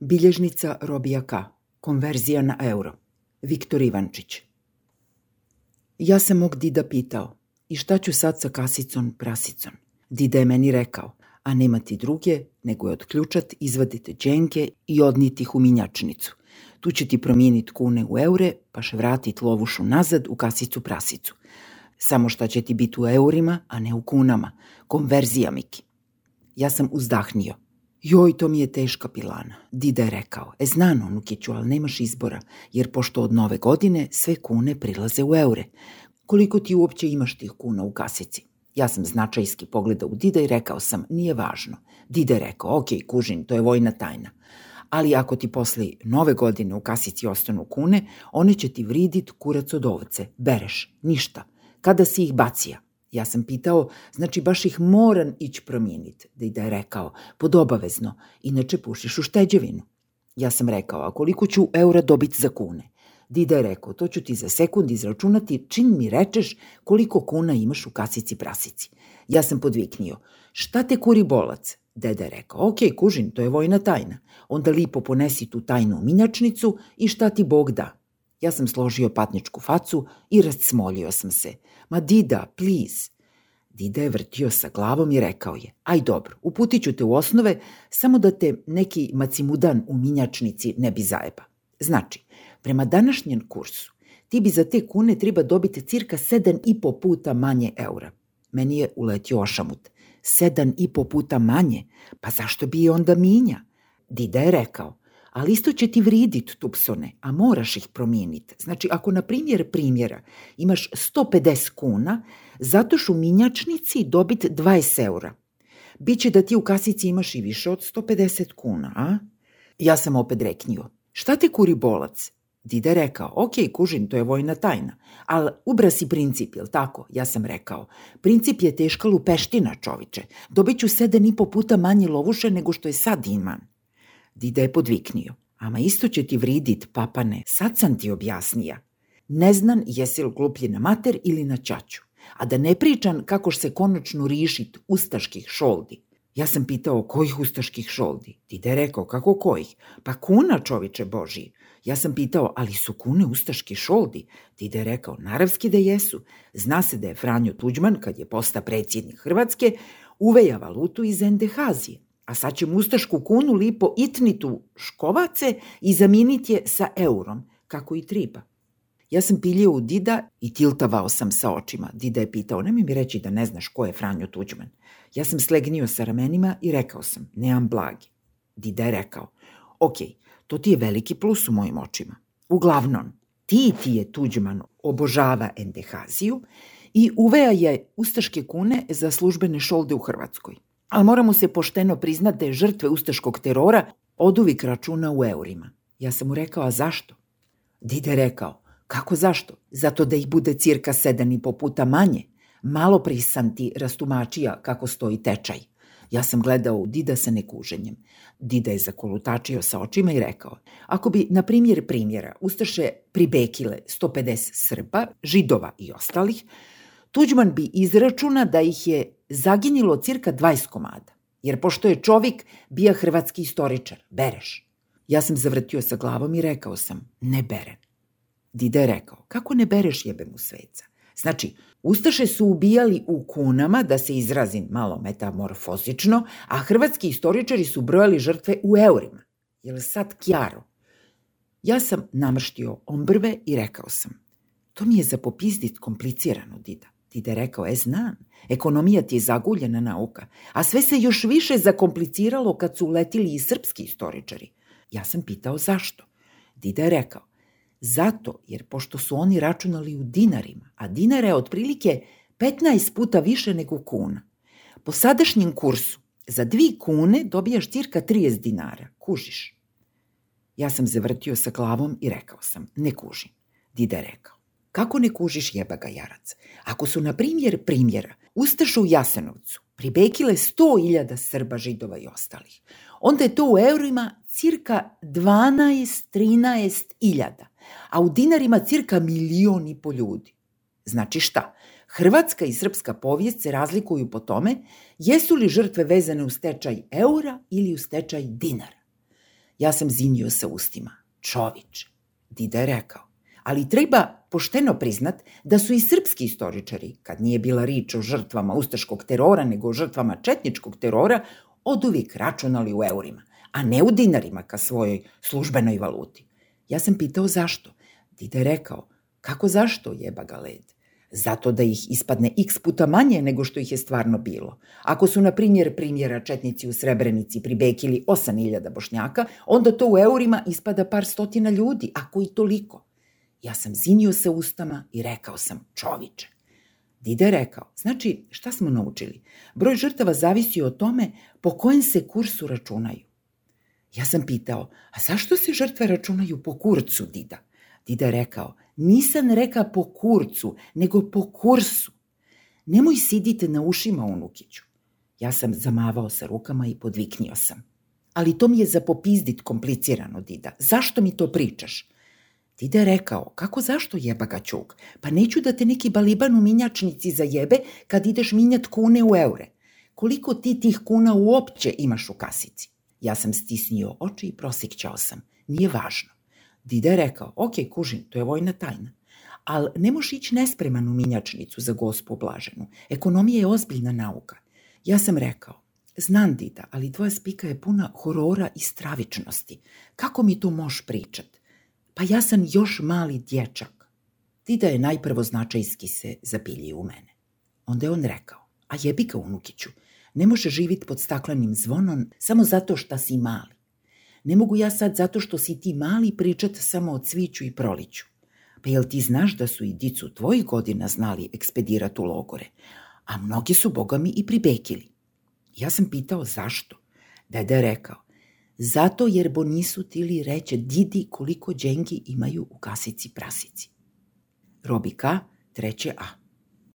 Bilježnica Robija K. Konverzija na euro. Viktor Ivančić. Ja sam mog dida pitao, i šta ću sad sa kasicom prasicom? Dida je meni rekao, a nema ti druge, nego je odključat, izvadite dženke i odniti ih u minjačnicu. Tu će ti promijeniti kune u eure, pa še vratit lovušu nazad u kasicu prasicu. Samo šta će ti biti u eurima, a ne u kunama. Konverzija, Miki. Ja sam uzdahnio. Joj, to mi je teška pilana. Dida je rekao, e znano, Nukiću, ali nemaš izbora, jer pošto od nove godine sve kune prilaze u eure. Koliko ti uopće imaš tih kuna u kasici? Ja sam značajski pogledao u Dida i rekao sam, nije važno. Dida je rekao, ok, kužin, to je vojna tajna. Ali ako ti posle nove godine u kasici ostanu kune, one će ti vridit kurac od ovce. Bereš, ništa. Kada si ih bacija? Ja sam pitao, znači baš ih moram ići promijeniti. Dida je rekao, pod obavezno, inače pušiš u šteđevinu. Ja sam rekao, a koliko ću eura dobiti za kune? Dida je rekao, to ću ti za sekund izračunati čim mi rečeš koliko kuna imaš u kasici prasici. Ja sam podviknio, šta te kuri bolac? Deda je rekao, ok, kužin, to je vojna tajna. Onda lipo ponesi tu tajnu minjačnicu i šta ti Bog da. Ja sam složio patničku facu i rascmoljio sam se. Ma Dida, please. Dida je vrtio sa glavom i rekao je, aj dobro, uputit ću te u osnove, samo da te neki macimudan u minjačnici ne bi zajeba. Znači, prema današnjem kursu, ti bi za te kune treba dobiti cirka 7,5 puta manje eura. Meni je uletio ošamut. Sedam i po puta manje? Pa zašto bi je onda minja? Dida je rekao, ali isto će ti vridit tupsone, a moraš ih promijeniti. Znači, ako na primjer primjera imaš 150 kuna, zato u minjačnici dobit 20 eura. Biće da ti u kasici imaš i više od 150 kuna, a? Ja sam opet reknio, šta te kuri bolac? Dida rekao, ok, kužin, to je vojna tajna, ali ubra si princip, jel tako? Ja sam rekao, princip je teška lupeština, čoviče. Dobit ću sedam i po puta manje lovuše nego što je sad imam. Dida je podviknio, ama isto će ti vridit, papane, sad sam ti objasnija. Ne znan jesi li gluplji na mater ili na čaču, a da ne pričam kako se konačno rišit ustaških šoldi. Ja sam pitao kojih ustaških šoldi. Dida je rekao, kako kojih? Pa kuna, čoviče Božiji. Ja sam pitao, ali su kune ustaški šoldi? Dida je rekao, naravski da jesu. Zna se da je Franjo Tuđman, kad je posta predsjednik Hrvatske, uveja valutu iz Endehazije. A sad ćemo ustašku kunu lipo itnitu škovace i zamijeniti je sa eurom, kako i triba. Ja sam piljio u Dida i tiltavao sam sa očima. Dida je pitao, nemoj mi reći da ne znaš ko je Franjo Tuđman. Ja sam slegnio sa ramenima i rekao sam, nemam blagi. Dida je rekao, ok, to ti je veliki plus u mojim očima. Uglavnom, ti ti je Tuđman obožava endehaziju i uveja je ustaške kune za službene šolde u Hrvatskoj. Ali moramo se pošteno priznati da je žrtve ustaškog terora oduvik računa u eurima. Ja sam mu rekao, a zašto? Dide rekao, kako zašto? Zato da ih bude cirka sedam i po puta manje. Malo prisam ti rastumačija kako stoji tečaj. Ja sam gledao u Dida sa nekuženjem. Dida je zakolutačio sa očima i rekao, ako bi, na primjer primjera, Ustaše pribekile 150 Srba, Židova i ostalih, Tuđman bi izračuna da ih je zaginilo cirka 20 komada. Jer pošto je čovjek bija hrvatski istoričar, bereš. Ja sam zavrtio sa glavom i rekao sam, ne berem. Dida je rekao, kako ne bereš jebem u sveca? Znači, Ustaše su ubijali u kunama, da se izrazim malo metamorfozično, a hrvatski istoričari su brojali žrtve u eurima. Jel sad kjaro? Ja sam namrštio ombrve i rekao sam, to mi je za popizdit komplicirano, Dida. Dida je rekao, e znam, ekonomija ti je zaguljena nauka, a sve se još više zakompliciralo kad su uletili i srpski istoričari. Ja sam pitao zašto. Dida je rekao, Zato jer pošto su oni računali u dinarima, a dinara je otprilike 15 puta više nego kuna. Po sadašnjem kursu za dvi kune dobijaš cirka 30 dinara. Kužiš? Ja sam zavrtio sa glavom i rekao sam, ne kužim. Dida je rekao, kako ne kužiš jeba ga jarac? Ako su, na primjer, primjera, Ustaša u Jasenovcu pribekile 100.000 Srba, Židova i ostalih, onda je to u eurima cirka 12-13 iljada a u dinarima cirka milion i po ljudi. Znači šta? Hrvatska i srpska povijest se razlikuju po tome jesu li žrtve vezane u stečaj eura ili u stečaj dinara. Ja sam zinio sa ustima. Čovič. Dida je rekao. Ali treba pošteno priznat da su i srpski istoričari, kad nije bila rič o žrtvama ustaškog terora, nego o žrtvama četničkog terora, od uvijek računali u eurima, a ne u dinarima ka svojoj službenoj valuti. Ja sam pitao zašto. Dida je rekao, kako zašto jeba ga led? Zato da ih ispadne x puta manje nego što ih je stvarno bilo. Ako su, na primjer, primjera četnici u Srebrenici pribekili 8000 bošnjaka, onda to u eurima ispada par stotina ljudi, ako i toliko. Ja sam zinio se ustama i rekao sam, čoviče. Dida je rekao, znači, šta smo naučili? Broj žrtava zavisi od tome po kojem se kursu računaju. Ja sam pitao, a zašto se žrtve računaju po kurcu, Dida? Dida je rekao, nisam reka po kurcu, nego po kursu. Nemoj sidite na ušima, unukiću. Ja sam zamavao sa rukama i podviknio sam. Ali to mi je za popizdit komplicirano, Dida. Zašto mi to pričaš? Dida je rekao, kako zašto jeba ga ćuk? Pa neću da te neki baliban u minjačnici zajebe kad ideš minjat kune u eure. Koliko ti tih kuna uopće imaš u kasici? Ja sam stisnio oči i prosikćao sam. Nije važno. Dida je rekao, ok, kužin, to je vojna tajna. Ali ne moš ići nespreman u minjačnicu za gospu Blaženu. Ekonomija je ozbiljna nauka. Ja sam rekao, znam Dida, ali tvoja spika je puna horora i stravičnosti. Kako mi to moš pričat? Pa ja sam još mali dječak. Dida je najprvo značajski se zapilji u mene. Onda je on rekao, a jebi ga unukiću, ne može živit pod staklenim zvonom samo zato što si mali. Ne mogu ja sad zato što si ti mali pričat samo o cviću i proliću. Pa jel ti znaš da su i dicu tvojih godina znali ekspedirat u logore, a mnogi su, boga mi, i pribekili. Ja sam pitao zašto. Deda je rekao, zato jer bo nisu tili reće didi koliko džengi imaju u kasici prasici. Robi K, treće A.